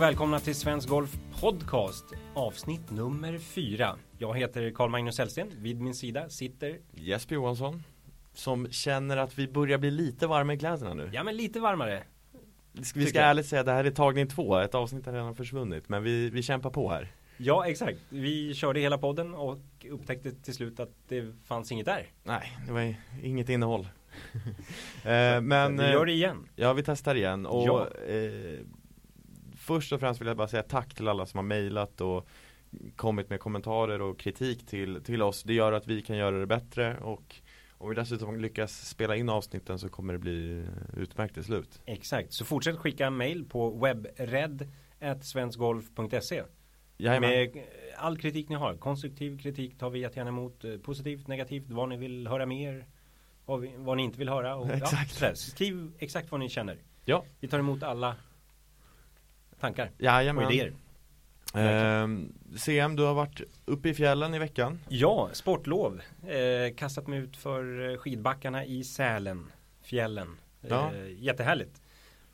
Och välkomna till Svensk Golf Podcast avsnitt nummer fyra. Jag heter Carl Magnus Hellsten. Vid min sida sitter Jesper Johansson som känner att vi börjar bli lite varma i kläderna nu. Ja men lite varmare. Vi ska, vi ska ärligt säga det här är tagning två, ett avsnitt har redan försvunnit men vi, vi kämpar på här. Ja exakt. Vi körde hela podden och upptäckte till slut att det fanns inget där. Nej, det var inget innehåll. eh, men vi gör det igen. Ja, vi testar igen och ja. eh, först och främst vill jag bara säga tack till alla som har mejlat och kommit med kommentarer och kritik till, till oss. Det gör att vi kan göra det bättre och om vi dessutom lyckas spela in avsnitten så kommer det bli utmärkt till slut. Exakt, så fortsätt skicka mail på webbred.svenskgolf.se Med all kritik ni har, konstruktiv kritik tar vi jättegärna emot, positivt, negativt, vad ni vill höra mer, vad, vi, vad ni inte vill höra. Och, exakt. Ja, skriv exakt vad ni känner. Ja. Vi tar emot alla tankar Jajamän. och idéer. Eh, CM, du har varit uppe i fjällen i veckan. Ja, sportlov. Eh, kastat mig ut för skidbackarna i Sälen, fjällen. Ja. Eh, jättehärligt.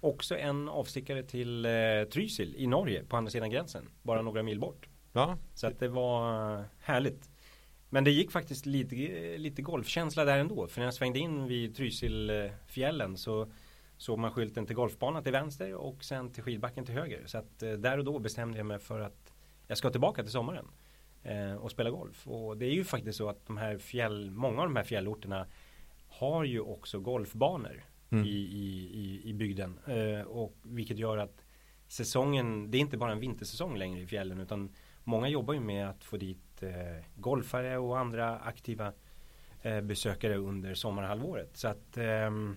Också en avstickare till eh, Trysil i Norge på andra sidan gränsen. Bara några mil bort. Ja. Så att det var härligt. Men det gick faktiskt lite, lite golfkänsla där ändå. För när jag svängde in vid Trysilfjällen så såg man skylten till golfbanan till vänster och sen till skidbacken till höger. Så att eh, där och då bestämde jag mig för att jag ska tillbaka till sommaren eh, och spela golf. Och det är ju faktiskt så att de här fjäll, många av de här fjällorterna har ju också golfbanor mm. i, i, i, bygden. Eh, och vilket gör att säsongen, det är inte bara en vintersäsong längre i fjällen utan många jobbar ju med att få dit golfare och andra aktiva besökare under sommarhalvåret. Så att ehm,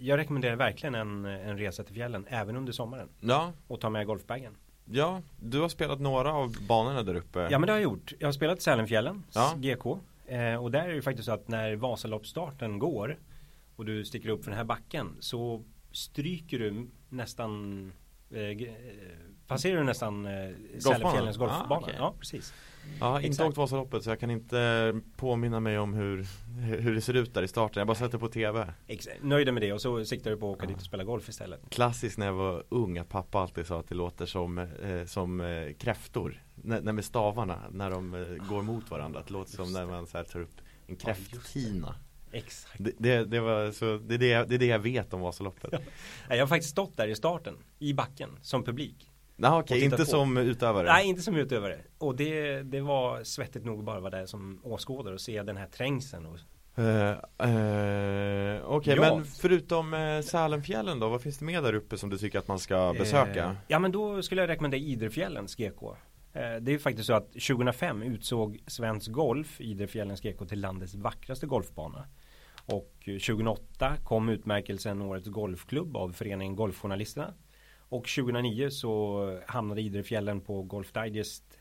jag rekommenderar verkligen en, en resa till fjällen även under sommaren. Ja. Och ta med golfbagen. Ja, du har spelat några av banorna där uppe. Ja men det har jag gjort. Jag har spelat Sälenfjällen, ja. GK. Eh, och där är det faktiskt så att när Vasaloppsstarten går och du sticker upp för den här backen så stryker du nästan eh, passerar du nästan eh, Sälenfjällens golfbana. Ah, okay. Ja, precis. Har inte åkt Vasaloppet så jag kan inte påminna mig om hur, hur det ser ut där i starten. Jag bara sett det på tv. Exakt. Nöjda med det och så siktar du på att åka ja. dit och spela golf istället. Klassiskt när jag var ung att pappa alltid sa att det låter som, eh, som eh, kräftor. N när med stavarna när de eh, går mot varandra. Det låter som när man så här, tar upp en kräfttina. Exakt. Det, det, det, var, så, det, är det, det är det jag vet om Vasaloppet. jag har faktiskt stått där i starten, i backen, som publik. Nej okej, inte på. som utövare? Nej, inte som utövare. Och det, det var svettigt nog bara vara där som åskådare och se den här trängseln. Och... Uh, uh, Okej, okay, ja. men förutom uh, Sälenfjällen då, vad finns det mer där uppe som du tycker att man ska besöka? ja, men då skulle jag rekommendera Idrefjällens GK. Det är faktiskt så att 2005 utsåg Svensk Golf Idrefjällens GK till landets vackraste golfbana. Och 2008 kom utmärkelsen Årets Golfklubb av föreningen Golfjournalisterna. Och 2009 så hamnade Idrefjällen på Golf Digest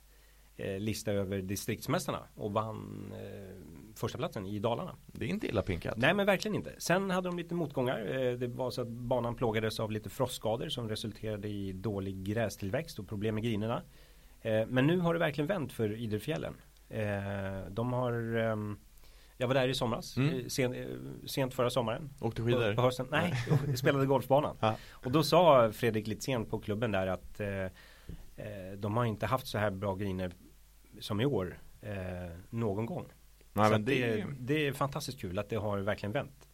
eh, lista över distriktsmästarna och vann eh, första platsen i Dalarna. Det är inte illa pinkat. Nej men verkligen inte. Sen hade de lite motgångar. Eh, det var så att banan plågades av lite frostskador som resulterade i dålig grästillväxt och problem med grinerna. Eh, men nu har det verkligen vänt för Idrefjällen. Eh, de har ehm, jag var där i somras, mm. Sen, eh, sent förra sommaren. Åkte skidor? På, hösten. Nej, jag spelade golfbanan. Ja. Och då sa Fredrik Litzén på klubben där att eh, eh, de har inte haft så här bra griner som i år eh, någon gång. Nej, men det... Det, det, är fantastiskt kul att det har verkligen vänt.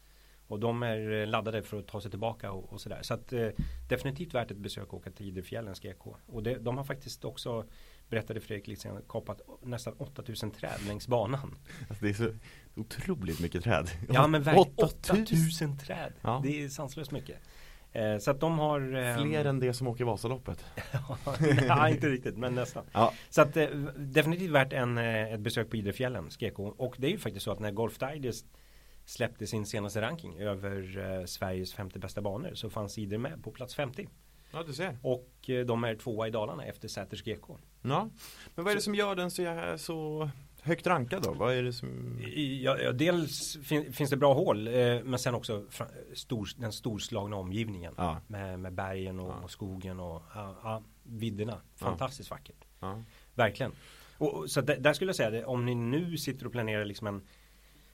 Och de är laddade för att ta sig tillbaka och, och sådär. Så att eh, definitivt värt ett besök att åka till Idrefjällens GK. Och det, de har faktiskt också berättade Fredrik Litzén kapat nästan 8000 träd längs banan. Alltså det är så otroligt mycket träd. Ja men verkligen 8000 träd. Ja. Det är sanslöst mycket. Eh, så att de har eh, Fler än det som åker Vasaloppet Ja inte riktigt men nästan ja. Så att eh, definitivt värt en, eh, ett besök på Idrefjällen Skeko Och det är ju faktiskt så att när Golf Digest Släppte sin senaste ranking över Sveriges 50 bästa banor Så fanns Idre med på plats 50 Ja du ser. Och eh, de är tvåa i Dalarna efter Säters GK Ja. Men vad är det som gör den så, så högt rankad då? Vad är det som Ja, ja dels fin, finns det bra hål eh, Men sen också stor, den storslagna omgivningen. Ja. med, med bergen och, och skogen och vidderna. Fantastiskt vackert. Verkligen. Och, Så där skulle jag säga det, om ni nu sitter och planerar liksom en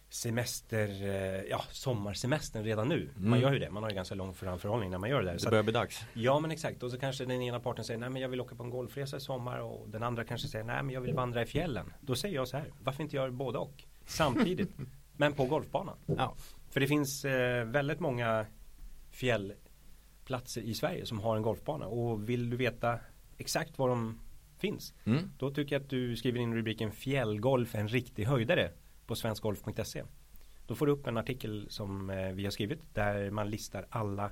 semester, eh, ja sommarsemestern redan nu. Man Mm. gör ju det, man har ju ganska lång framförhållning när man gör det där. Det börjar bli dags. ja men exakt, och så kanske den ena parten säger nej men jag vill åka på en golfresa i sommar och den andra kanske säger nej men jag vill vandra i fjällen. Då säger jag så här, varför inte göra både och samtidigt? men på golfbanan. Ja. För det finns eh, väldigt många fjällplatser i Sverige som har en golfbana och vill du veta exakt var de finns Mm. då tycker jag att du skriver in rubriken fjällgolf en riktig höjdare på svenskgolf.se. Då får du upp en artikel som eh, vi har skrivit där man listar alla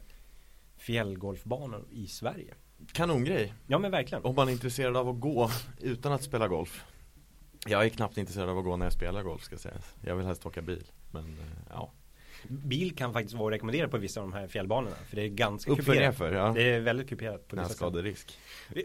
fjällgolfbanor i Sverige. Kanongrej. Ja men verkligen. Om man är intresserad av att gå utan att spela golf. Jag är knappt intresserad av att gå när jag spelar golf ska sägas. Jag vill helst åka bil. Men eh, ja. Bil kan faktiskt vara rekommenderat på vissa av de här fjällbanorna. För det är ganska Upp för kuperat. nerför, ja. Det är väldigt kuperat på vissa. Nässkaderisk.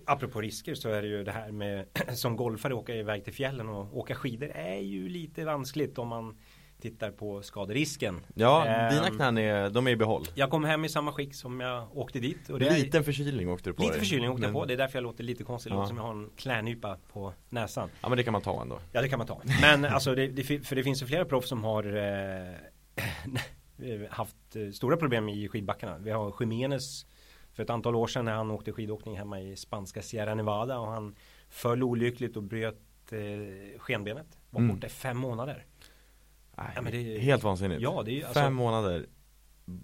Apropå risker så är det ju det här med som golfare åka iväg till fjällen och åka skidor är ju lite vanskligt om man tittar på skaderisken. Ja, Ehm, dina knän är, de är i behåll. Jag kom hem i samma skick som jag åkte dit. Och det är, Liten förkylning åkte du på lite dig. förkylning åkte jag Men- på. Det är därför jag låter lite konstig. Ja. som jag har en klädnypa på näsan. Ja men det kan man ta ändå. Ja det kan man ta. Men alltså det, det, för det finns ju flera proffs som har eh, haft eh, stora problem i skidbackarna. Vi har Jiménez för ett antal år sedan när han åkte skidåkning hemma i spanska Sierra Nevada och han föll olyckligt och bröt eh, skenbenet. Var Mm. borta i fem månader. Nej, Ja, det Helt vansinnigt. Ja, det är alltså- Fem månader.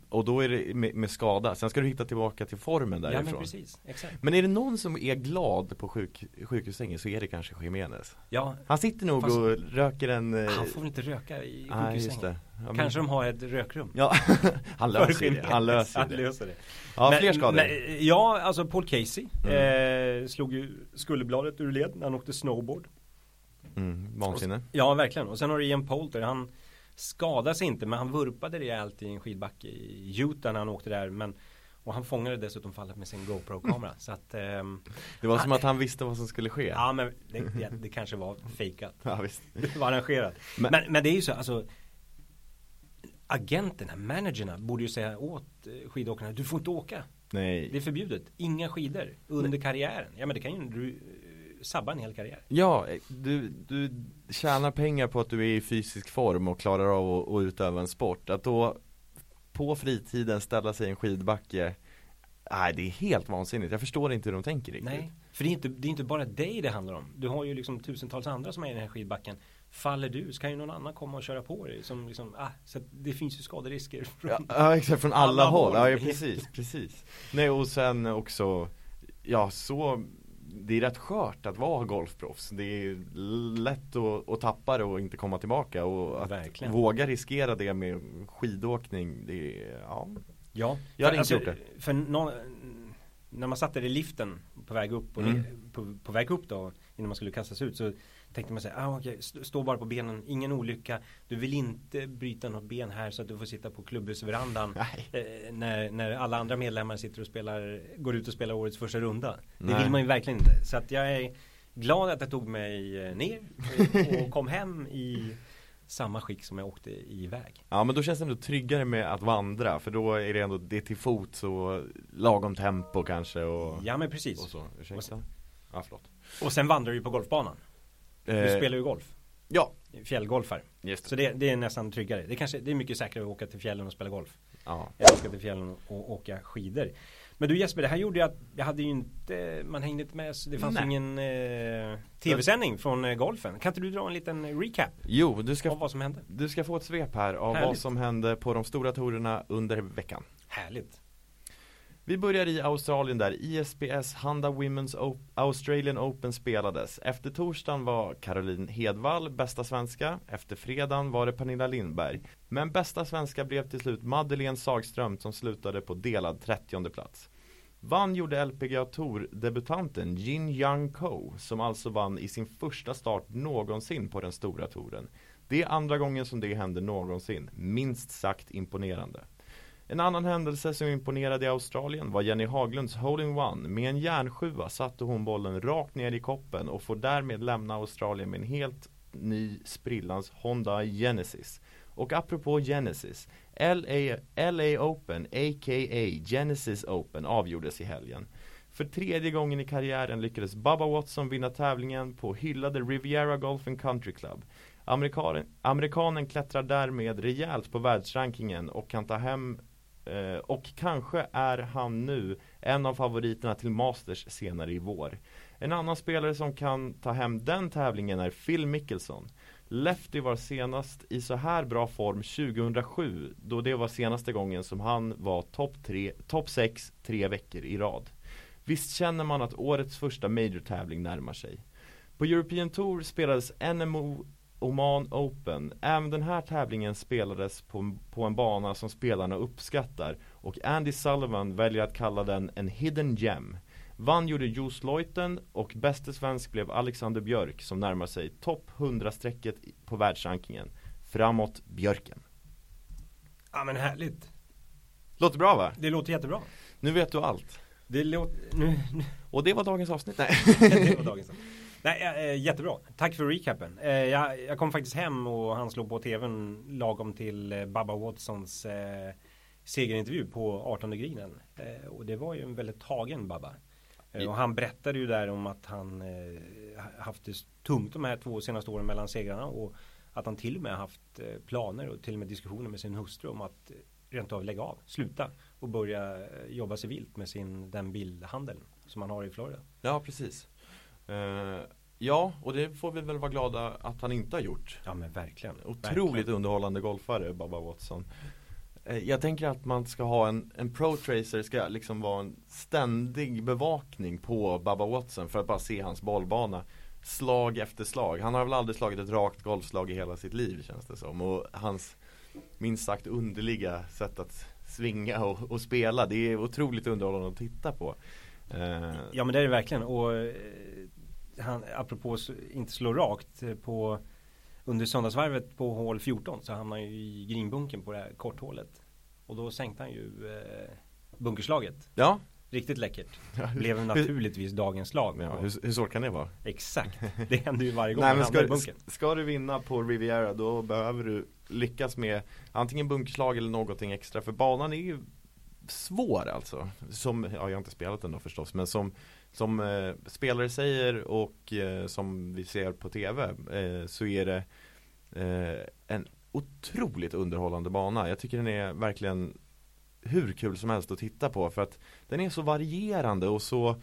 Och då är det med, med skada. Sen ska du hitta tillbaka till formen Ja därifrån. men men, precis, exakt. är det någon som är glad på sjuk, sjukhussängen så är det kanske Jiménez. Ja, Han sitter nog Fast- och röker en eh, han får inte röka i sjukhussängen. det ja, men- Kanske de har ett rökrum. Ja, han löser det, han löser Han ju det löser det. Ja, Men- fler skador men- ja, alltså Paul Casey Mm. eh, slog ju skulderbladet ur led när han åkte snowboard. mm, Vansinne Ja, verkligen. Och sen har du Ian Poulter. Han skadade sig inte, men han vurpade rejält i en skidbacke i Utah när han åkte där. Men, och han fångade dessutom fallet med sin GoPro-kamera. Så att, ehm, Det var som Han- att han visste vad som skulle ske ja men det, det, det kanske var fejkat. Ja, visst Det var arrangerat. Men- Men, men, det är ju så, alltså Agenterna, managerna borde ju säga åt eh, skidåkarna, du får inte åka. Nej Det är förbjudet. Inga skidor under karriären. Ja men det kan ju sabba en hel karriär. Ja, du, du tjänar pengar på att du är i fysisk form och klarar av att, att utöva en sport. Att då på fritiden ställa sig i en skidbacke Nej det är helt vansinnigt, jag förstår inte hur de tänker riktigt Nej, för det är, inte, det är inte bara dig det handlar om. Du har ju liksom tusentals andra som är i den här skidbacken. Faller du så kan ju någon annan komma och köra på dig. Som liksom, ah, så det finns ju skaderisker. Från, Ja, ja exakt, från alla, Alla håll, håll. ja precis, precis Nej och sen också Ja så Det är rätt skört att vara golfproffs. Det är lätt att, att tappa det och inte komma tillbaka. Och att Verkligen. våga riskera det med skidåkning Det är, ja. Ja, Jag hade för, inte gjort För någon, när man satt där i liften på väg upp och Mm. på, på väg upp då innan man skulle kastas ut så tänkte man sig, ah, st- stå bara på benen, ingen olycka. Du vill inte bryta något ben här så att du får sitta på klubbhusverandan eh, när, när alla andra medlemmar sitter och spelar, går ut och spelar årets första runda. Det Nej. vill man ju verkligen inte. Så att jag är glad att jag tog mig eh, ner och, och kom hem i samma skick som jag åkte iväg. Ja men då känns det ändå tryggare med att vandra för då är det ändå, det till fots och lagom tempo kanske och, Ja men precis. och så, ursäkta? Ja förlåt Och sen vandrar du på golfbanan. Du Eh, spelar ju golf. Ja, Fjällgolfar. just det Så det, det är nästan tryggare. Det, kanske, det är mycket säkrare att åka till fjällen och spela golf. Ja, Än att åka till fjällen och, åka skidor. Men du Jesper, det här gjorde ju att jag hade ju inte, man hängde inte med. så Det fanns Nej. ingen eh, tv-sändning från eh, golfen. Kan inte du dra en liten recap Jo, du ska av vad som hände? Du ska få ett svep här av vad Härligt. som hände på de stora tourerna under veckan. Härligt. Vi börjar i Australien där ISPS Handa Women's Op Australian Open spelades. Efter torsdagen var Caroline Hedvall bästa svenska. Efter fredagen var det Pernilla Lindberg. Men bästa svenska blev till slut Madeleine Sagström som slutade på delad 30 plats. Vann gjorde LPGA Tour-debutanten Jin Young Ko som alltså vann i sin första start någonsin på den stora touren. Det är andra gången som det händer någonsin. Minst sagt imponerande. En annan händelse som imponerade i Australien var Jenny Haglunds hole-in-one. Med en järnsjua satte hon bollen rakt ner i koppen och får därmed lämna Australien med en helt ny sprillans Honda Genesis. Och apropå Genesis, LA, LA Open, a.k.a. Genesis Open, avgjordes i helgen. För tredje gången i karriären lyckades Bubba Watson vinna tävlingen på hyllade Riviera Golf and Country Club. Amerikanen, amerikanen klättrar därmed rejält på världsrankingen och kan ta hem eh, och kanske är han nu en av favoriterna till Masters senare i vår. En annan spelare som kan ta hem den tävlingen är Phil Mickelson. Lefty var senast i så här bra form 2007 då det var senaste gången som han var topp top 6 tre veckor i rad. Visst känner man att årets första major-tävling närmar sig. På European Tour spelades NMO Oman Open. Även den här tävlingen spelades på, på en bana som spelarna uppskattar och Andy Sullivan väljer att kalla den en hidden gem. Vann gjorde Jos Leuten och bäste svensk blev Alexander Björk som närmar sig topp 100-strecket på världsrankingen. Framåt Björken. Ja men härligt. Låter bra va? Det låter jättebra. Nu vet du allt. Det låter, nu, nu. Och det var dagens avsnitt. Nej. det var dagens avsnitt. Nej, äh, jättebra. Tack för recapen. Äh, jag, jag, kom faktiskt hem och han slog på tvn lagom till eh, äh, Baba Watsons äh, segerintervju på 18 grinen. och det var ju en väldigt tagen Baba. Och han berättade ju där om att han haft det tungt de här två senaste åren mellan segrarna och att han till och med haft planer och till och med diskussioner med sin hustru om att rent av lägga av, sluta och börja jobba civilt med sin, den bilhandeln som han har i Florida. Ja, precis. Uh, ja, och det får vi väl vara glada att han inte har gjort. Ja, men verkligen. Otroligt verkligen. underhållande golfare, Baba Watson. Uh, jag tänker att man ska ha en, en pro tracer ska liksom vara en ständig bevakning på Baba Watson för att bara se hans bollbana slag efter slag. Han har väl aldrig slagit ett rakt golfslag i hela sitt liv känns det som. Och hans minst sagt underliga sätt att svinga och, och spela. Det är otroligt underhållande att titta på. Uh, ja men det är det verkligen. Och han, apropå inte slå rakt eh, på under söndagsvarvet på hål 14 så hamnade han ju i grinbunken på det här korthålet. Och då sänkte han ju eh, bunkerslaget. Ja. Riktigt läckert. Blev naturligtvis dagens slag. Ja, hur, hur svårt kan det vara? Exakt. Det händer ju varje gång Nej, man hamnar i bunkern. Ska du vinna på Riviera då behöver du lyckas med antingen bunkerslag eller någonting extra. För banan är ju svår alltså. Som, ja, jag har inte spelat den då förstås. Men som som eh, spelare säger och eh, som vi ser på tv eh, så är det eh, en otroligt underhållande bana. Jag tycker den är verkligen hur kul som helst att titta på för att den är så varierande och så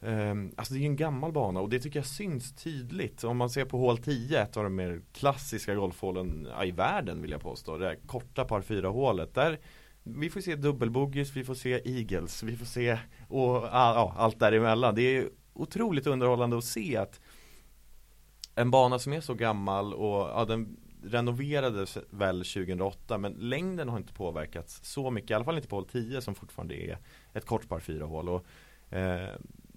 ehm, alltså det är en gammal bana och det tycker jag syns tydligt. Om man ser på hål 10, ett av de mer klassiska golfhålen i världen vill jag påstå. Det korta par 4 hålet. Där vi får se dubbelboggies, vi får se eagles, vi får se och, ja, allt däremellan. Det är otroligt underhållande att se att en bana som är så gammal och ja, den renoverades väl 2008 men längden har inte påverkats så mycket, i alla fall inte på hål 10 som fortfarande är ett kort par 4 hål. Och, eh,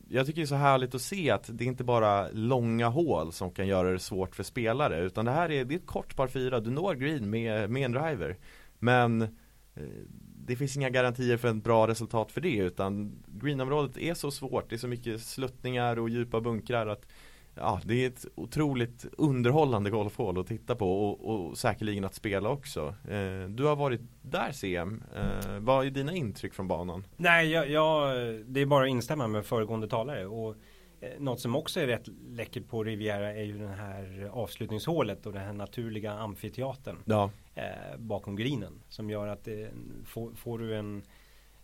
jag tycker det är så härligt att se att det är inte bara långa hål som kan göra det svårt för spelare utan det här är, det är ett kort par 4, du når green med, med en driver. Men det finns inga garantier för ett bra resultat för det utan greenområdet är så svårt, det är så mycket sluttningar och djupa bunkrar att Ja, det är ett otroligt underhållande golfhål att titta på och, och säkerligen att spela också. Eh, du har varit där CM. Eh, vad är dina intryck från banan? Nej, jag, jag, det är bara att instämma med föregående talare. Och Eh, något som också är rätt läckert på Riviera är ju den här avslutningshålet och den här naturliga amfiteatern ja. Eh, bakom grinen som gör att det, får, får, du en,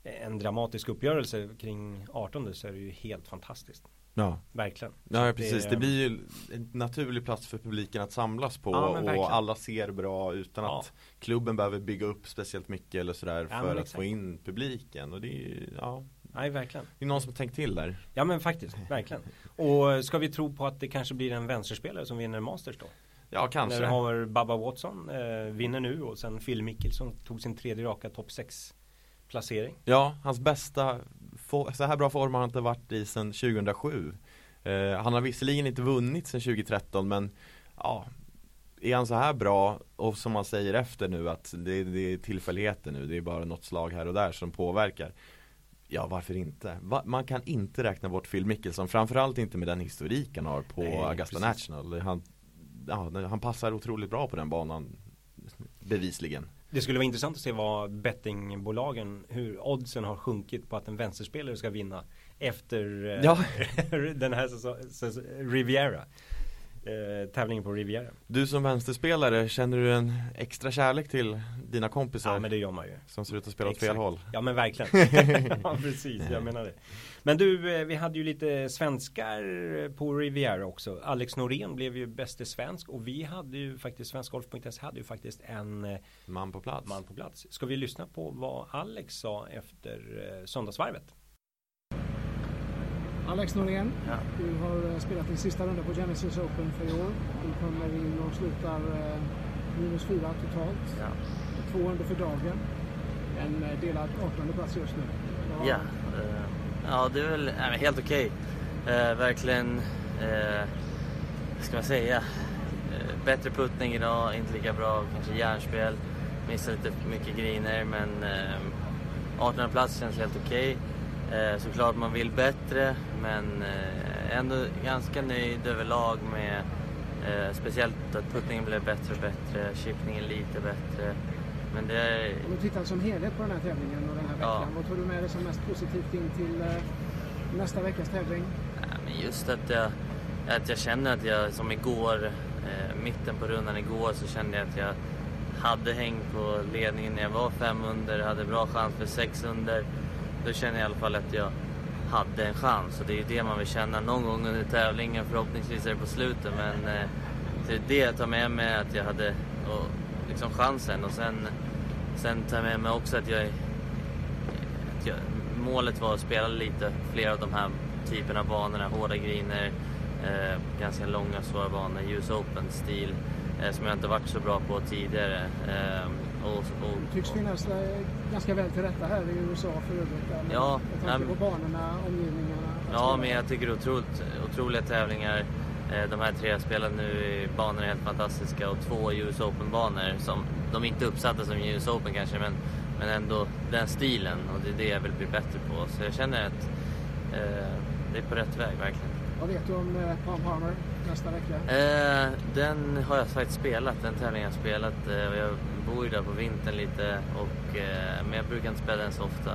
en dramatisk uppgörelse kring 18 så är det ju helt fantastiskt. Ja. Verkligen. Ja, precis. Det, det, blir ju en naturlig plats för publiken att samlas på ja, och alla ser bra utan ja. att klubben behöver bygga upp speciellt mycket eller sådär för att få in publiken. Och det är, ja, Nej, verkligen. Det är någon som har tänkt till där. Ja, men faktiskt. Verkligen. Och ska vi tro på att det kanske blir en vänsterspelare som vinner Masters då? Ja, kanske. När vi har Baba Watson eh, vinner nu och sen Phil Mickelson tog sin tredje raka topp 6 placering. Ja, hans bästa, så här bra form har han inte varit i sedan 2007. Eh, han har visserligen inte vunnit sedan 2013 men ja, är han så här bra och som man säger efter nu att det, det är tillfälligheter nu, det är bara något slag här och där som påverkar. Ja, varför inte? Va man kan inte räkna bort Phil Mickelson, framförallt inte med den historik han har på Nej, Augusta precis. National. Han, ja, han passar otroligt bra på den banan, bevisligen. Det skulle vara intressant att se vad bettingbolagen, hur oddsen har sjunkit på att en vänsterspelare ska vinna efter eh, ja. den här Riviera. Eh, tävlingen på Riviera. Du som vänsterspelare, känner du en extra kärlek till dina kompisar? Ja men det gör man ju. Som ser ut att spela åt fel håll? Ja men verkligen. ja precis, jag menar det. Men du, eh, vi hade ju lite svenskar på Riviera också. Alex Norén blev ju bäste svensk och vi hade ju faktiskt, svenskgolf.se hade ju faktiskt en eh, man på plats. Man på plats. Ska vi lyssna på vad Alex sa efter eh, söndagsvarvet? Alex Norén, ja. du har spelat din sista runda på Genesis Open för i år. Du kommer in och slutar minus fyra totalt. Ja. Två under för dagen. En delad 18 plats just nu. Ja, Ja, det är väl äh, helt okej. Okay. Eh, verkligen, eh, ska man säga, eh, bättre puttning idag, inte lika bra kanske järnspel. Missar lite mycket griner men eh, 18 plats känns helt okej. Okay. Eh, såklart man vill bättre men eh, ändå ganska nöjd överlag med eh, speciellt att puttningen blev bättre och bättre, chippningen lite bättre. Men det. Om du tittar som helhet på den här tävlingen och den här veckan, ja. vad tar du med dig som mest positivt in till eh, nästa veckas tävling? Ja, men just att jag, att jag känner att jag, som igår, eh, mitten på rundan igår, så kände jag att jag hade häng på ledningen när jag var fem under, hade bra chans för sex under. Då känner jag i alla fall att jag hade en chans och det är ju det man vill känna någon gång under tävlingen. Förhoppningsvis är det på slutet men eh, det är det jag tar med mig att jag hade och liksom chansen och sen, sen tar jag med mig också att jag, att jag målet var att spela lite fler av de här typerna av banorna, hårda griner, eh, ganska långa svåra banor, US Open-stil eh, som jag inte varit så bra på tidigare. Eh, och, och, det tycks finnas ganska väl till rätta här i USA för övrigt. Ja, med tanke på banorna, omgivningarna. Ja, men jag tycker otroligt, otroliga tävlingar. Eh, de här tre spelen nu banorna är helt fantastiska och två US Open-banor som de är inte uppsatta som US Open kanske men, men ändå den stilen och det är det jag vill bli bättre på. Så jag känner att eh, det är på rätt väg verkligen. Vad vet du om eh, Palm Palmer nästa vecka? Eh, den har jag faktiskt spelat, den tävlingen har jag spelat. Eh, jag bor ju där på vintern lite och, eh, men jag brukar inte spela den så ofta.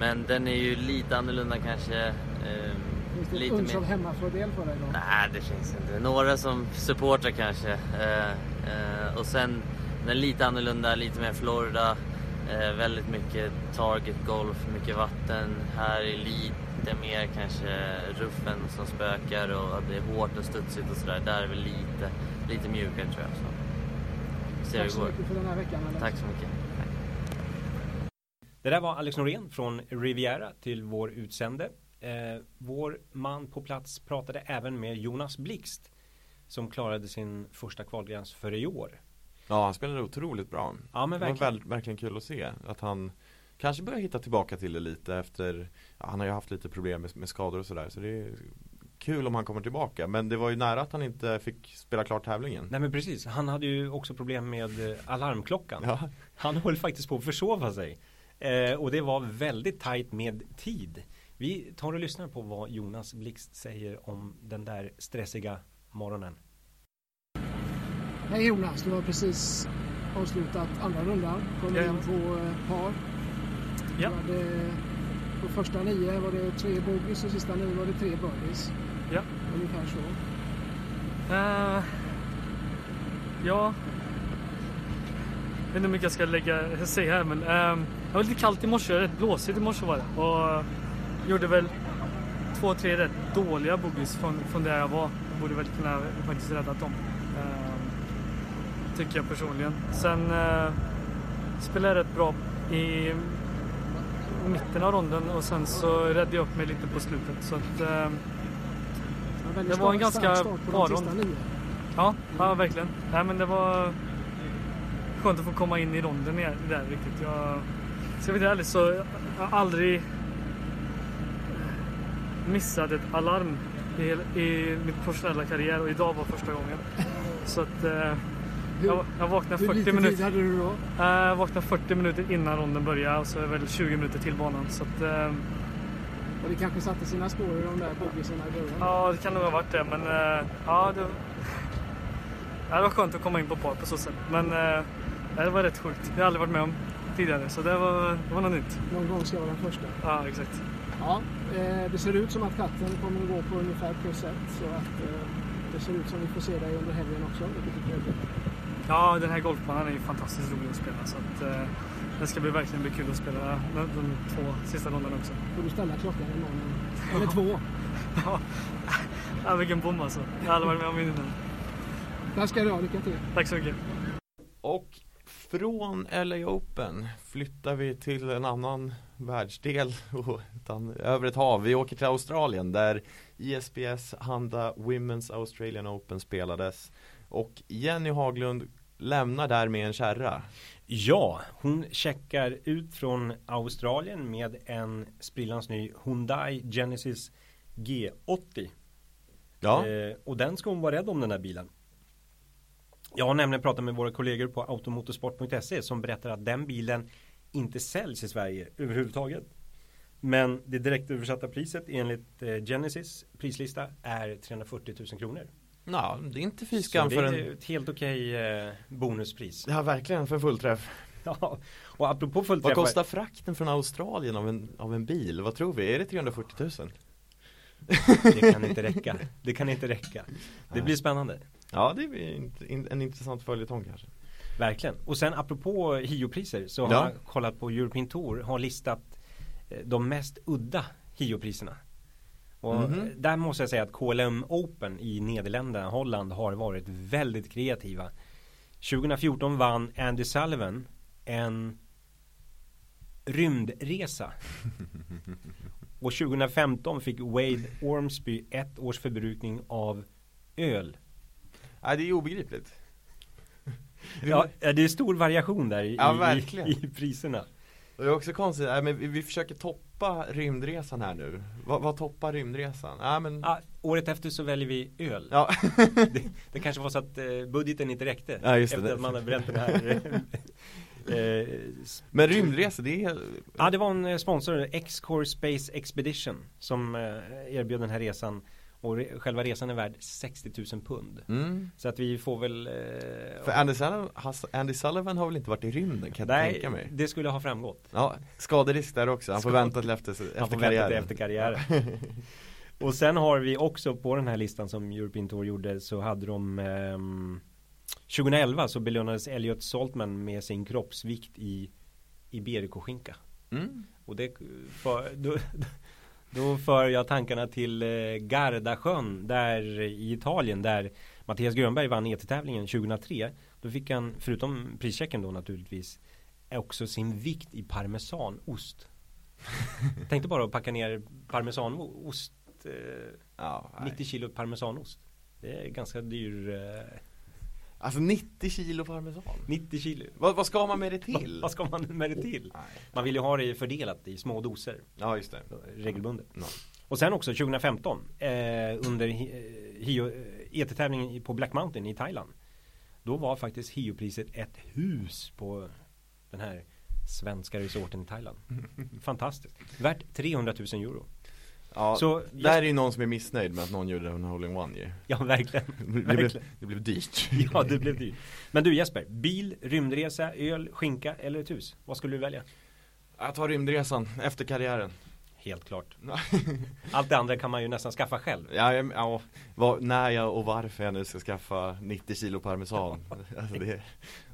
Men den är ju lite annorlunda kanske. Eh, Finns det lite uns av hemmafördel för dig då? Nej, det finns inte. Några som supportrar kanske. Eh, eh, och sen den är lite annorlunda, lite mer Florida. Eh, väldigt mycket target golf, mycket vatten. Här är lite mer kanske ruffen som spökar och det är hårt och studsigt och sådär. Där är vi lite, lite mjukare tror jag. Så. Tack så mycket för den här veckan. Alex. Tack så mycket. Det där var Alex Norén från Riviera till vår utsände. Eh, vår man på plats pratade även med Jonas Blixt som klarade sin första kvalgräns för i år. Ja, han spelade otroligt bra. Ja, men verkligen. Det var väl, verkligen kul att se att han kanske börjar hitta tillbaka till det lite efter ja, Han har ju haft lite problem med, med skador och sådär så det är kul om han kommer tillbaka men det var ju nära att han inte fick spela klart tävlingen. Nej men precis, han hade ju också problem med eh, alarmklockan. Ja. Han höll faktiskt på att försova sig. Eh, och det var väldigt tajt med tid. Vi tar och lyssnar på vad Jonas Blixt säger om den där stressiga morgonen. Hej Jonas, du har precis avslutat andra rundan. Kommer in på eh, par. Ja. Hade, på första nio var det tre bogeys och sista nio var det tre birdies. Ja. Ungefär så. Uh, ja. Jag vet inte hur mycket jag ska lägga, säga här men uh, det var lite kallt i morse, rätt blåsigt i morse var det. Och gjorde väl två, tre rätt dåliga bogeys från, från där jag var. Jag borde väl kunna faktiskt räddat dem. Uh, tycker jag personligen. Sen uh, spelade jag rätt bra i mitten av ronden och sen så räddade jag upp mig lite på slutet. Så att, uh, det var en ganska bra rond. Ja, ja, verkligen. Nej, men det var skönt att få komma in i ronden där riktigt. Jag, ska vara ärlig så jag har aldrig missade ett alarm i, i min professionella karriär och idag var första gången. Så att eh, jag, jag vaknade 40 minuter. Hur hade du då? Jag vaknade 40 minuter innan ronden började och så är det väl 20 minuter till banan. Så att, eh, och det kanske satte sina spår i de där bogeyserna i början? Ja, det kan nog ha varit det. Men eh, ja, det, ja, det var skönt att komma in på par på så sätt. Men eh, det var rätt sjukt. Det har jag aldrig varit med om tidigare. Så det var, det var något nytt. Någon gång ska vara den första. Ja, exakt. Ja, eh, det ser ut som att katten kommer att gå på ungefär plus ett. Så att, eh, det ser ut som vi får se dig under helgen också, vilket är trevligt. Ja, den här golfbanan är ju fantastiskt rolig att spela så att eh, det ska bli verkligen bli kul att spela de, de två sista rundorna också. Får du ställa klockan imorgon? Eller två? Ja, ja vilken bom alltså. Jag har aldrig varit med om innan. Tack ska du ha, lycka till. Tack så mycket. Och från LA Open flyttar vi till en annan världsdel och utan, över ett hav. Vi åker till Australien där ISPS Handa Women's Australian Open spelades. Och Jenny Haglund lämnar där med en kärra. Ja, hon checkar ut från Australien med en sprillans ny Hyundai Genesis G80. Ja, Eh, och den ska hon vara rädd om den här bilen. Jag har nämligen pratat med våra kollegor på automotorsport.se som berättar att den bilen inte säljs i Sverige överhuvudtaget. Men det direktöversatta priset enligt eh, Genesis prislista är 340 000 kronor. Ja det är inte fy skam det för är en ett helt okej eh, bonuspris. Ja verkligen för fullträff. Ja, och apropå Vad fullträffar. kostar frakten från Australien av en, av en bil? Vad tror vi? Är det 340 000? Det kan inte räcka. Det kan inte räcka. Det blir spännande. Ja det är in- en intressant följetong kanske. Verkligen. Och sen apropå Hio-priser så har Ja. jag kollat på European Tour har listat eh, de mest udda Hio-priserna. Och Mhm. eh, där måste jag säga att KLM Open i Nederländerna, Holland har varit väldigt kreativa. 2014 vann Andy Sullivan en rymdresa. Och 2015 fick Wade Ormsby ett års förbrukning av öl. Nej det är obegripligt. Ja, det är stor variation där i, Ja, i, i priserna. Det är också konstigt, nej, men vi, vi försöker toppa rymdresan här nu. Vad, vad toppar rymdresan? Ja, men, Ah, året efter så väljer vi öl. ja. Det, det kanske var så att eh, budgeten inte räckte. Ja, just det. efter att man hade bränt den här. eh, men rymdresor det är ja, det var en eh, sponsor, X-Core Space Expedition, som eh, erbjöd den här resan. Och själva resan är värd 60 000 pund. mm. Så att vi får väl... Eh, För Andy Sullivan, Andy Sullivan har väl inte varit i rymden kan jag nej, tänka mig det skulle ha framgått. Ja, skaderisk där också, han får Skad- vänta till efter, efter Han får karriären vänta till efter karriären. Och sen har vi också på den här listan som European Tour gjorde så hade de ehm, 2011 så belönades Elliot Saltman med sin kroppsvikt i Iberico-skinka. mm. Och det för, då, då för jag tankarna till eh, Gardasjön där i Italien där Mattias Grönberg vann ET-tävlingen 2003. Då fick han, förutom prischecken då naturligtvis, också sin vikt i parmesanost. Tänkte bara att packa ner parmesanost, eh, ja, nej. 90 kilo parmesanost. Det är ganska dyr, eh, Alltså 90 kilo parmesan 90 kilo. vad, vad ska man med det till? Vad, ska man med det till? Man vill ju ha det fördelat i små doser Ja just det regelbundet. Ja. Och sen också 2015 eh, under Hio, eh, ET-tävlingen i- på Black Mountain i Thailand. Då var faktiskt Hio-priset ett hus på den här svenska resorten i Thailand. Fantastiskt. Värt 300 000 euro. Ja, Så där är ju någon som är missnöjd med att någon gjorde en hole-in-one ju Ja, verkligen. det, blev, det blev dyrt Ja, det blev dyrt. Men du Jesper, bil, rymdresa, öl, skinka eller ett hus? Vad skulle du välja? Jag tar rymdresan efter karriären Helt klart. Allt det andra kan man ju nästan skaffa själv. Ja, ja vad, när jag och varför jag nu ska skaffa 90 kilo parmesan Alltså det är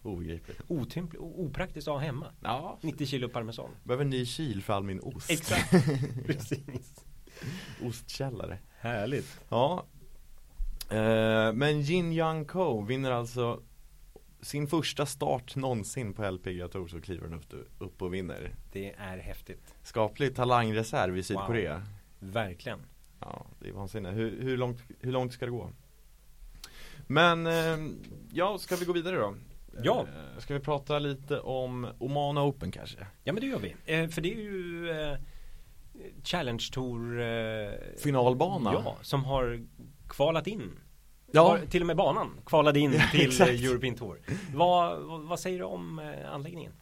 obegripligt Otympligt, opraktiskt att ha hemma. Ja, 90 kilo parmesan. behöver en ny kyl för all min ost Exakt. Precis. Ostkällare Härligt. Ja eh, Men Jin Young Ko vinner alltså sin första start någonsin på LPGA Tour så kliver han upp, upp och vinner Det är häftigt. Skaplig talangreserv i Sydkorea Verkligen. Ja, det är vansinnigt. Hur, hur, långt, hur långt ska det gå? Men, eh, ja, ska vi gå vidare då? Ja. Eh, ska vi prata lite om Oman Open kanske? Ja men det gör vi. Eh, för det är ju Challenge Tour eh, Finalbana? Ja, som har kvalat in. Ja. Har, till och med banan kvalade in till European Tour. Vad, vad, vad säger du om eh, anläggningen?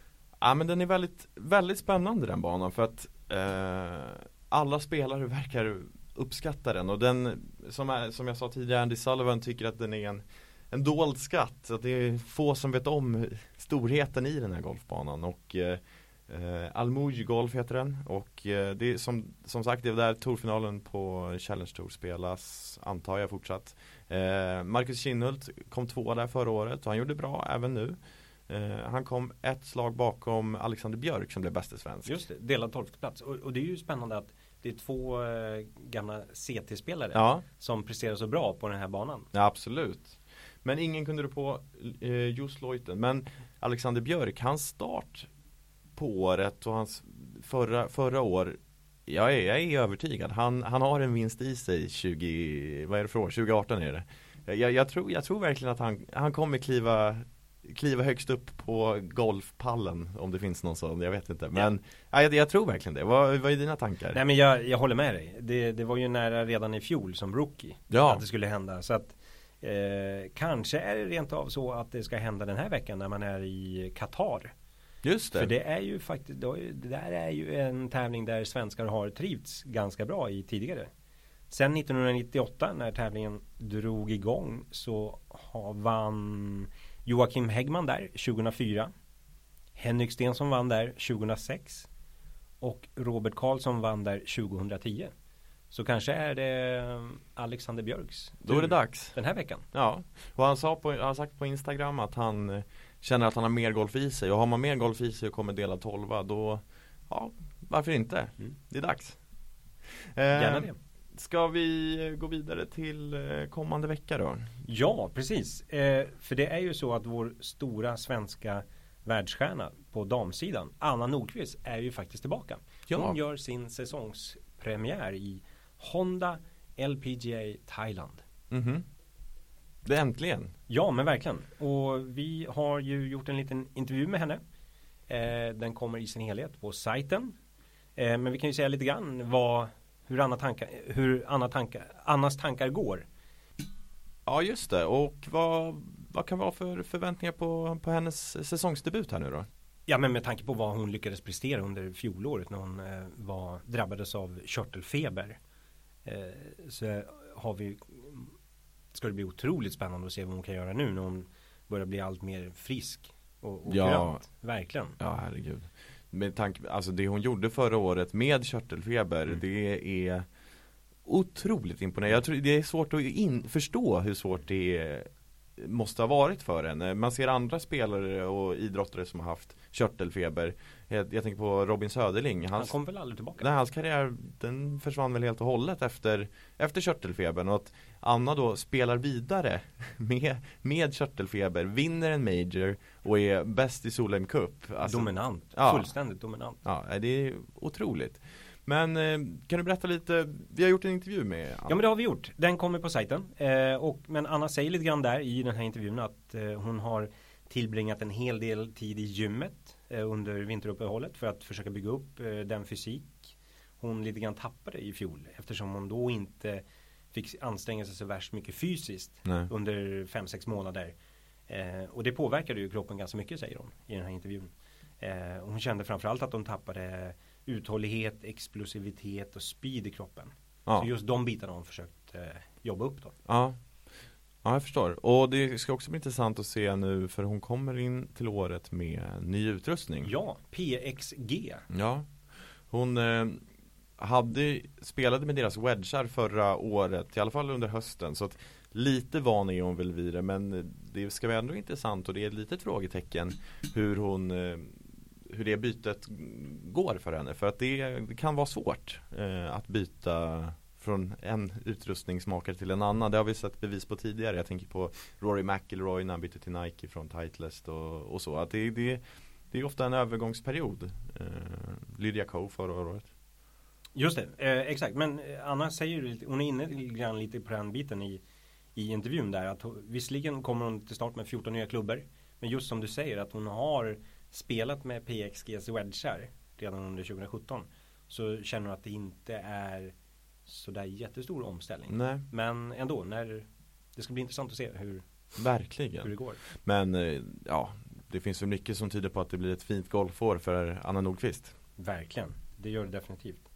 Ja men den är väldigt, väldigt spännande den banan för att eh, alla spelare verkar uppskatta den och den som, är, som jag sa tidigare, Andy Sullivan tycker att den är en, en dold skatt. Så att det är få som vet om storheten i den här golfbanan och eh, Eh, Almuj Golf heter den och eh, det är som, som sagt det är där Tourfinalen på Challenge Tour spelas antar jag fortsatt. Eh, Marcus Kinnhult kom tvåa där förra året och han gjorde bra även nu. Eh, han kom ett slag bakom Alexander Björk som blev bäste svensk. Just det, delad tolfte plats. Och, och, det är ju spännande att det är två eh, gamla CT-spelare Ja, som presterar så bra på den här banan. ja absolut. Men ingen kunde du på eh, Jos Leuten. Men Alexander Björk, hans start på året och hans förra, förra år jag är, jag är övertygad. Han, han har en vinst i sig 20, vad är det för år? 2018 är det. Jag, jag, tror, jag tror verkligen att han, han kommer kliva kliva högst upp på golfpallen om det finns någon sån, jag vet inte. Men ja. jag, jag tror verkligen det. Vad, vad är dina tankar? Nej men jag, jag håller med dig. Det, det var ju nära redan i fjol som rookie Ja. att det skulle hända. Så att eh, kanske är det rent av så att det ska hända den här veckan när man är i Qatar. Just det. För det är ju faktiskt, det där är ju en tävling där svenskar har trivts ganska bra i tidigare. Sen 1998 när tävlingen drog igång så har vann Joakim Häggman där 2004. Henrik Stensson vann där 2006. Och Robert Karlsson vann där 2010. Så kanske är det Alexander Björks Då är det dags. den här veckan. Ja, och han sa på, han har sagt på Instagram att han eh, känner att han har mer golf i sig och har man mer golf i sig och kommer dela tolva då Ja, varför inte? Mm. Det är dags. Gärna Eh, det. Ska vi gå vidare till eh, kommande vecka då? Ja, precis. Eh, för det är ju så att vår stora svenska världsstjärna på damsidan, Anna Nordqvist, är ju faktiskt tillbaka. Ja. Hon gör sin säsongspremiär i Honda LPGA Thailand. Mhm. Det är äntligen. Ja, men verkligen. Och vi har ju gjort en liten intervju med henne. Eh, den kommer i sin helhet på sajten. Eh, men vi kan ju säga lite grann vad, hur, Anna tankar, hur Anna tankar, Annas tankar går. Ja just det och vad, vad kan vara för förväntningar på, på hennes säsongsdebut här nu då? Ja men med tanke på vad hon lyckades prestera under fjolåret när hon eh, var, drabbades av körtelfeber. Eh, så har vi, ska det bli otroligt spännande att se vad hon kan göra nu när hon börjar bli allt mer frisk och, och Ja. kurant. Verkligen. Ja herregud Med tanke, alltså det hon gjorde förra året med körtelfeber Mm. Det är Otroligt imponerande Jag tror det är svårt att in, förstå hur svårt det är, Måste ha varit för henne Man ser andra spelare och idrottare som har haft körtelfeber Jag, jag tänker på Robin Söderling Han Hans, kom väl aldrig tillbaka? nej, hans karriär den försvann väl helt och hållet efter Efter körtelfebern och att Anna då spelar vidare med, med körtelfeber Vinner en major och är bäst i Solheim Cup Alltså, dominant. ja. Fullständigt dominant. Ja, det är otroligt. Men eh, kan du berätta lite, vi har gjort en intervju med Anna. Ja men det har vi gjort. Den kommer på sajten. Eh, och, men Anna säger lite grann där i den här intervjun att eh, hon har tillbringat en hel del tid i gymmet eh, under vinteruppehållet för att försöka bygga upp eh, den fysik hon lite grann tappade i fjol eftersom hon då inte fick anstränga sig så värst mycket fysiskt Nej. under 5-6 månader. Eh, och det påverkade ju kroppen ganska mycket säger hon i den här intervjun. Eh, hon kände framförallt att hon tappade uthållighet, explosivitet och speed i kroppen. Ja. Så just de bitarna har hon försökt eh, jobba upp då. ja. Ja, jag förstår. Och det ska också bli intressant att se nu för hon kommer in till året med ny utrustning. Ja, PXG. Ja. Hon eh, hade, spelade med deras wedgar förra året, i alla fall under hösten. Så att lite van är hon väl vid det, men det ska vara ändå intressant och det är ett litet frågetecken hur hon eh, hur det bytet går för henne. För att det, kan vara svårt eh, att byta från en utrustningsmakare till en annan. Det har vi sett bevis på tidigare. Jag tänker på Rory McIlroy när han bytte till Nike från Titleist och, och så. Att det, det, det är ofta en övergångsperiod. Eh, Lydia Ko förra året. Just det, eh, exakt. Men eh, Anna säger ju lite, hon är inne lite grann lite på den biten i, i intervjun där. Att hon, visserligen kommer hon till start med 14 nya klubbor. Men just som du säger att hon har spelat med PXGs wedgar redan under 2017. Så känner hon att det inte är sådär jättestor omställning. Nej, Men ändå, när det ska bli intressant att se hur, hur det verkligen. går. Men eh, ja, det finns väl mycket som tyder på att det blir ett fint golfår för Anna Nordqvist. Verkligen, det gör det definitivt.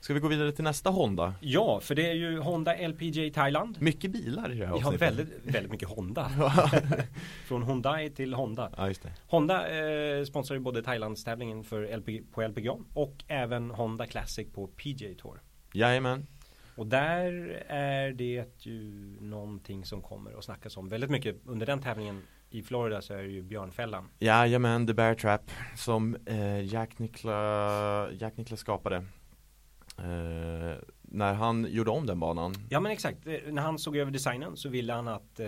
Ska vi gå vidare till nästa Honda? Ja, för det är ju Honda LPG Thailand. Mycket bilar i det här avsnittet. väldigt, väldigt mycket Honda. Från Hyundai till Honda. Ja. Honda eh, sponsrar ju både Thailandstävlingen för LPG, på LPGA och även Honda Classic på PJ Tour. Jajamän. Och där är det ju någonting som kommer att snackas om väldigt mycket. Under den tävlingen i Florida så är det ju Björnfällan. Jajamän, The Bear Trap som eh, Jack, Nicla, Jack Nicklaus skapade. Eh, när han gjorde om den banan. Ja men exakt, Eh, när han såg över designen så ville han att eh,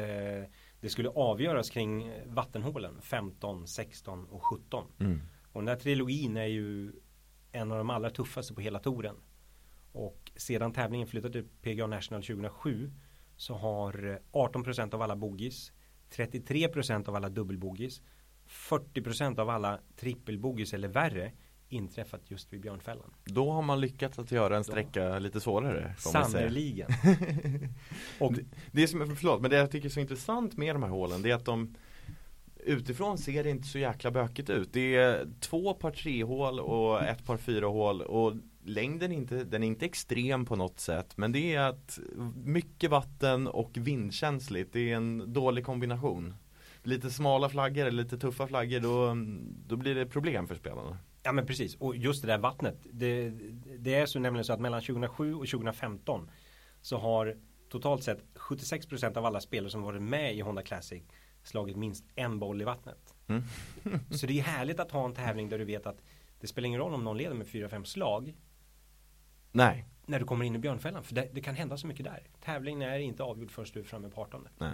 det skulle avgöras kring vattenhålen 15, 16 och 17. Mm. Och den här trilogin är ju en av de allra tuffaste på hela touren. Och sedan tävlingen flyttade till PGA National 2007 så har eh, 18% av alla bogies, 33% av alla dubbelbogies, 40% av alla trippelbogies eller värre inträffat just vid Björnfällan. Då har man lyckats att göra en sträcka lite svårare. Sannerligen. Och Det som är, förlåt, men det jag tycker är så intressant med de här hålen det är att de Utifrån ser det inte så jäkla bökigt ut. Det är två par tre hål och ett par fyra hål och längden inte, den är inte extrem på något sätt men det är att mycket vatten och vindkänsligt. Det är en dålig kombination. Lite smala flaggor eller lite tuffa flaggor då, då blir det problem för spelarna. Ja men precis, och just det där vattnet. Det, det är så nämligen så att mellan 2007 och 2015 så har totalt sett 76% av alla spelare som varit med i Honda Classic slagit minst en boll i vattnet. Mm. så det är härligt att ha en tävling där du vet att det spelar ingen roll om någon leder med 4-5 slag Nej, när du kommer in i björnfällan. För det, det kan hända så mycket där. Tävlingen är inte avgjord först du är framme på 18. nej.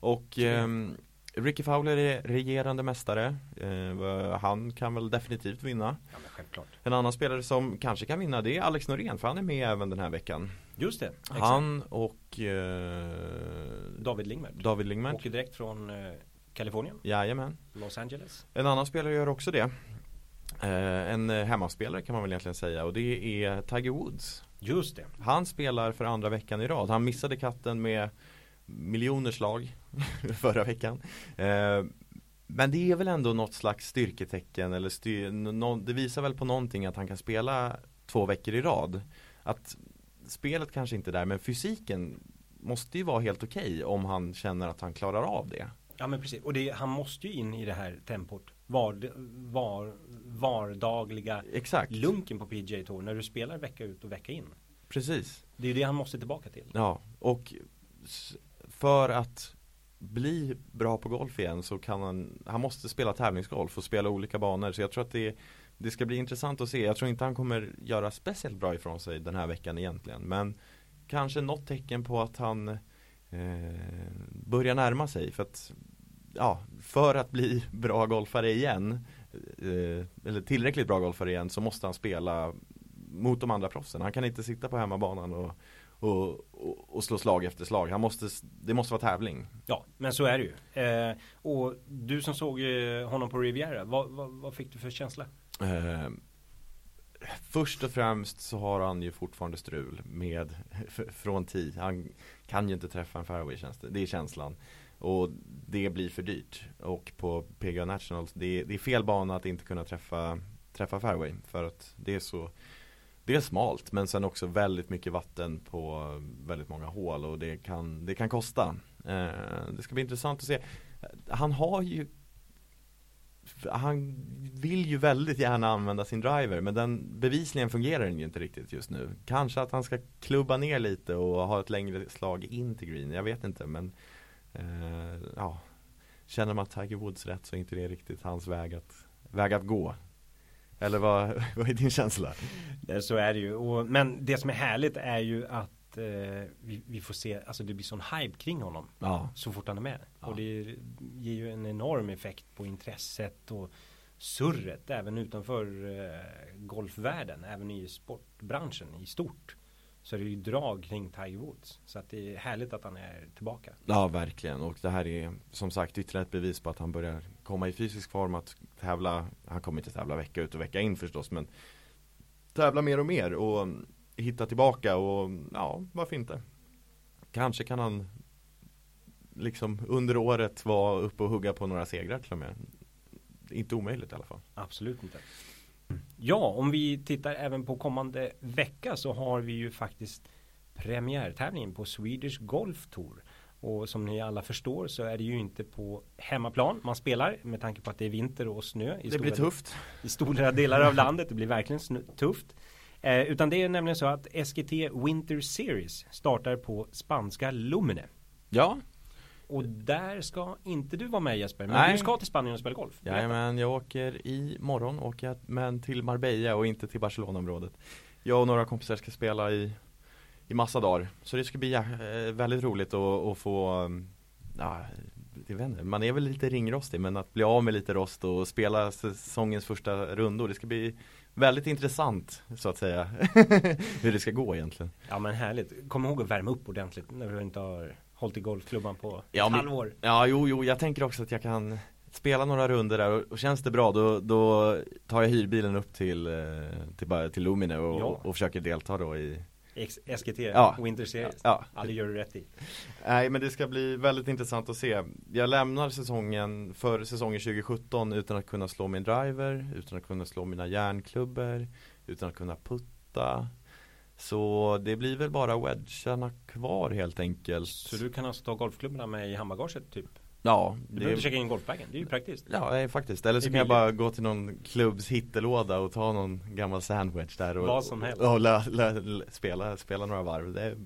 Och ehm, Ricky Fowler är regerande mästare. Eh, han kan väl definitivt vinna. Ja men självklart. En annan spelare som kanske kan vinna det är Alex Norén för han är med även den här veckan. Just det. Exakt. Han och eh, David Lingmert. David Lingmert. Åker direkt från eh, Kalifornien, Jajamän. Los Angeles. En annan spelare gör också det. Eh, en eh, hemmaspelare kan man väl egentligen säga och det är Tiger Woods. Just det. Han spelar för andra veckan i rad. Han missade katten med miljoner slag förra veckan. Eh, men det är väl ändå något slags styrketecken eller styr, no, det visar väl på någonting att han kan spela två veckor i rad. Att spelet kanske inte är där men fysiken måste ju vara helt okej om han känner att han klarar av det. Ja men precis. Och det, han måste ju in i det här tempot. Var, var, vardagliga Exakt, lunken på PGA Tour. När du spelar vecka ut och vecka in. precis. Det är det han måste tillbaka till. Ja, och för att bli bra på golf igen så kan han, han måste spela tävlingsgolf och spela olika banor. Så jag tror att det, det ska bli intressant att se. Jag tror inte han kommer göra speciellt bra ifrån sig den här veckan egentligen. Men kanske något tecken på att han eh, börjar närma sig. För att, ja, för att bli bra golfare igen, eh, eller tillräckligt bra golfare igen, så måste han spela mot de andra proffsen. Han kan inte sitta på hemmabanan och och, och, och slå slag efter slag. Han måste, det måste vara tävling. Ja, men så är det ju. Eh, och du som såg eh, honom på Riviera, vad, vad, vad fick du för känsla? Eh, först och främst så har han ju fortfarande strul med från tee. Han kan ju inte träffa en fairway känns det. Det är känslan. Och det blir för dyrt. Och på PGA Nationals, det, det är fel bana att inte kunna träffa, träffa fairway. För att det är så det är smalt men sen också väldigt mycket vatten på väldigt många hål och det kan, det kan kosta. Eh, det ska bli intressant att se. Han har ju han vill ju väldigt gärna använda sin driver men den bevisligen fungerar den ju inte riktigt just nu. Kanske att han ska klubba ner lite och ha ett längre slag in till green. Jag vet inte men eh, ja, Känner man Tiger Woods rätt så är inte det riktigt hans väg att, väg att gå. Eller vad, vad är din känsla? Så är det ju. Och, men det som är härligt är ju att eh, vi, vi får se, alltså det blir sån hype kring honom. Ja, Så fort han är med. Ja. Och det ger ju en enorm effekt på intresset och surret även utanför eh, golfvärlden. Även i sportbranschen i stort. Så är det ju drag kring Tiger Woods. Så att det är härligt att han är tillbaka. ja verkligen och det här är som sagt ytterligare ett bevis på att han börjar komma i fysisk form att tävla Han kommer inte tävla vecka ut och vecka in förstås men Tävla mer och mer och hitta tillbaka och ja, varför inte? Kanske kan han liksom under året vara uppe och hugga på några segrar till och med Inte omöjligt i alla fall Absolut inte. Ja, om vi tittar även på kommande vecka så har vi ju faktiskt premiärtävlingen på Swedish Golf Tour. Och som ni alla förstår så är det ju inte på hemmaplan man spelar med tanke på att det är vinter och snö. I det blir tufft. I stora delar av landet. Det blir verkligen snö, tufft. Eh, utan det är nämligen så att SGT Winter Series startar på spanska Lumine. Ja, Och där ska inte du vara med Jesper, men Nej. du ska till Spanien och spela golf. Jajamän, jag åker i morgon åker jag, men till Marbella och inte till Barcelonaområdet. Jag och några kompisar ska spela i, i massa dagar. Så det ska bli eh, väldigt roligt att, att få, um, ja, jag vet inte, man är väl lite ringrostig men att bli av med lite rost och spela säsongens första rundor, det ska bli väldigt intressant så att säga. Hur det ska gå egentligen. Ja men härligt. Kom ihåg att värma upp ordentligt när du inte har hållit i golfklubban på Ja, ett halvår. Ja, jo, jo, jag tänker också att jag kan spela några runder där och, och känns det bra då, då tar jag hyrbilen upp till, eh, till, till Lumine och, Ja. och försöker delta då i SGT, Ja. Winter Series. Ja, Ja, det gör du rätt i. Nej men det ska bli väldigt intressant att se Jag lämnar säsongen för säsongen 2017 utan att kunna slå min driver Utan att kunna slå mina järnklubbor Utan att kunna putta Så det blir väl bara wedgarna kvar helt enkelt Så du kan alltså ta golfklubbarna med i handbagaget typ? Ja, Du behöver inte checka in golfbagen, det är ju praktiskt. Ja, nej, faktiskt. Eller så kan jag bara gå till någon klubbs hittelåda och ta någon gammal sandwich där och, Vad som helst. och, lä, lä, lä, spela, spela några varv. Det,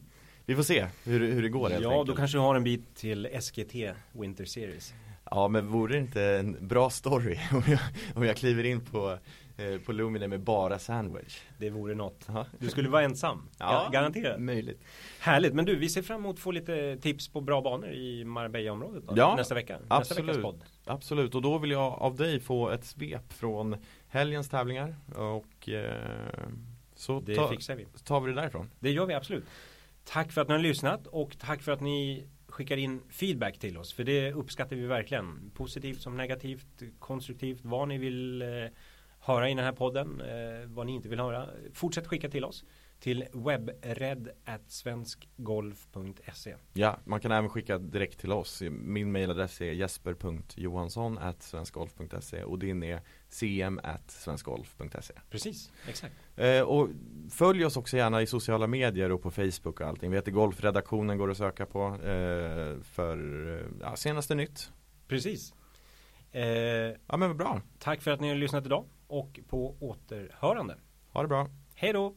vi får se hur, hur det går helt Ja, enkelt. då kanske du har en bit till SGT Winter Series. Ja, men vore det inte en bra story om jag, om jag kliver in på, eh, på Lumine med bara sandwich? Det vore något. Ja. Du skulle vara ensam, Ja, Ga- garanterat. Möjligt. Härligt, men du, vi ser fram emot att få lite tips på bra banor i Marbella-området Ja, nästa vecka. Nästa absolut. veckas podd. Absolut, och då vill jag av dig få ett svep från helgens tävlingar och eh, så Det ta, fixar vi. tar vi det därifrån. Det gör vi absolut. Tack för att ni har lyssnat och tack för att ni skickar in feedback till oss. För det uppskattar vi verkligen. Positivt som negativt, konstruktivt, vad ni vill eh, höra i den här podden, eh, vad ni inte vill höra. Fortsätt skicka till oss till webbred@svenskgolf.se. Ja, man kan även skicka direkt till oss. Min mailadress är jesper.johansson svenskgolf.se och din är cm svenskgolf.se Precis, exakt. eh, Och följ oss också gärna i sociala medier och på Facebook och allting. Vi heter Golfredaktionen går att söka på eh, för eh, ja, senaste nytt. Precis. Eh, Ja men bra, tack för att ni har lyssnat idag och på återhörande. ha det bra. Hej då!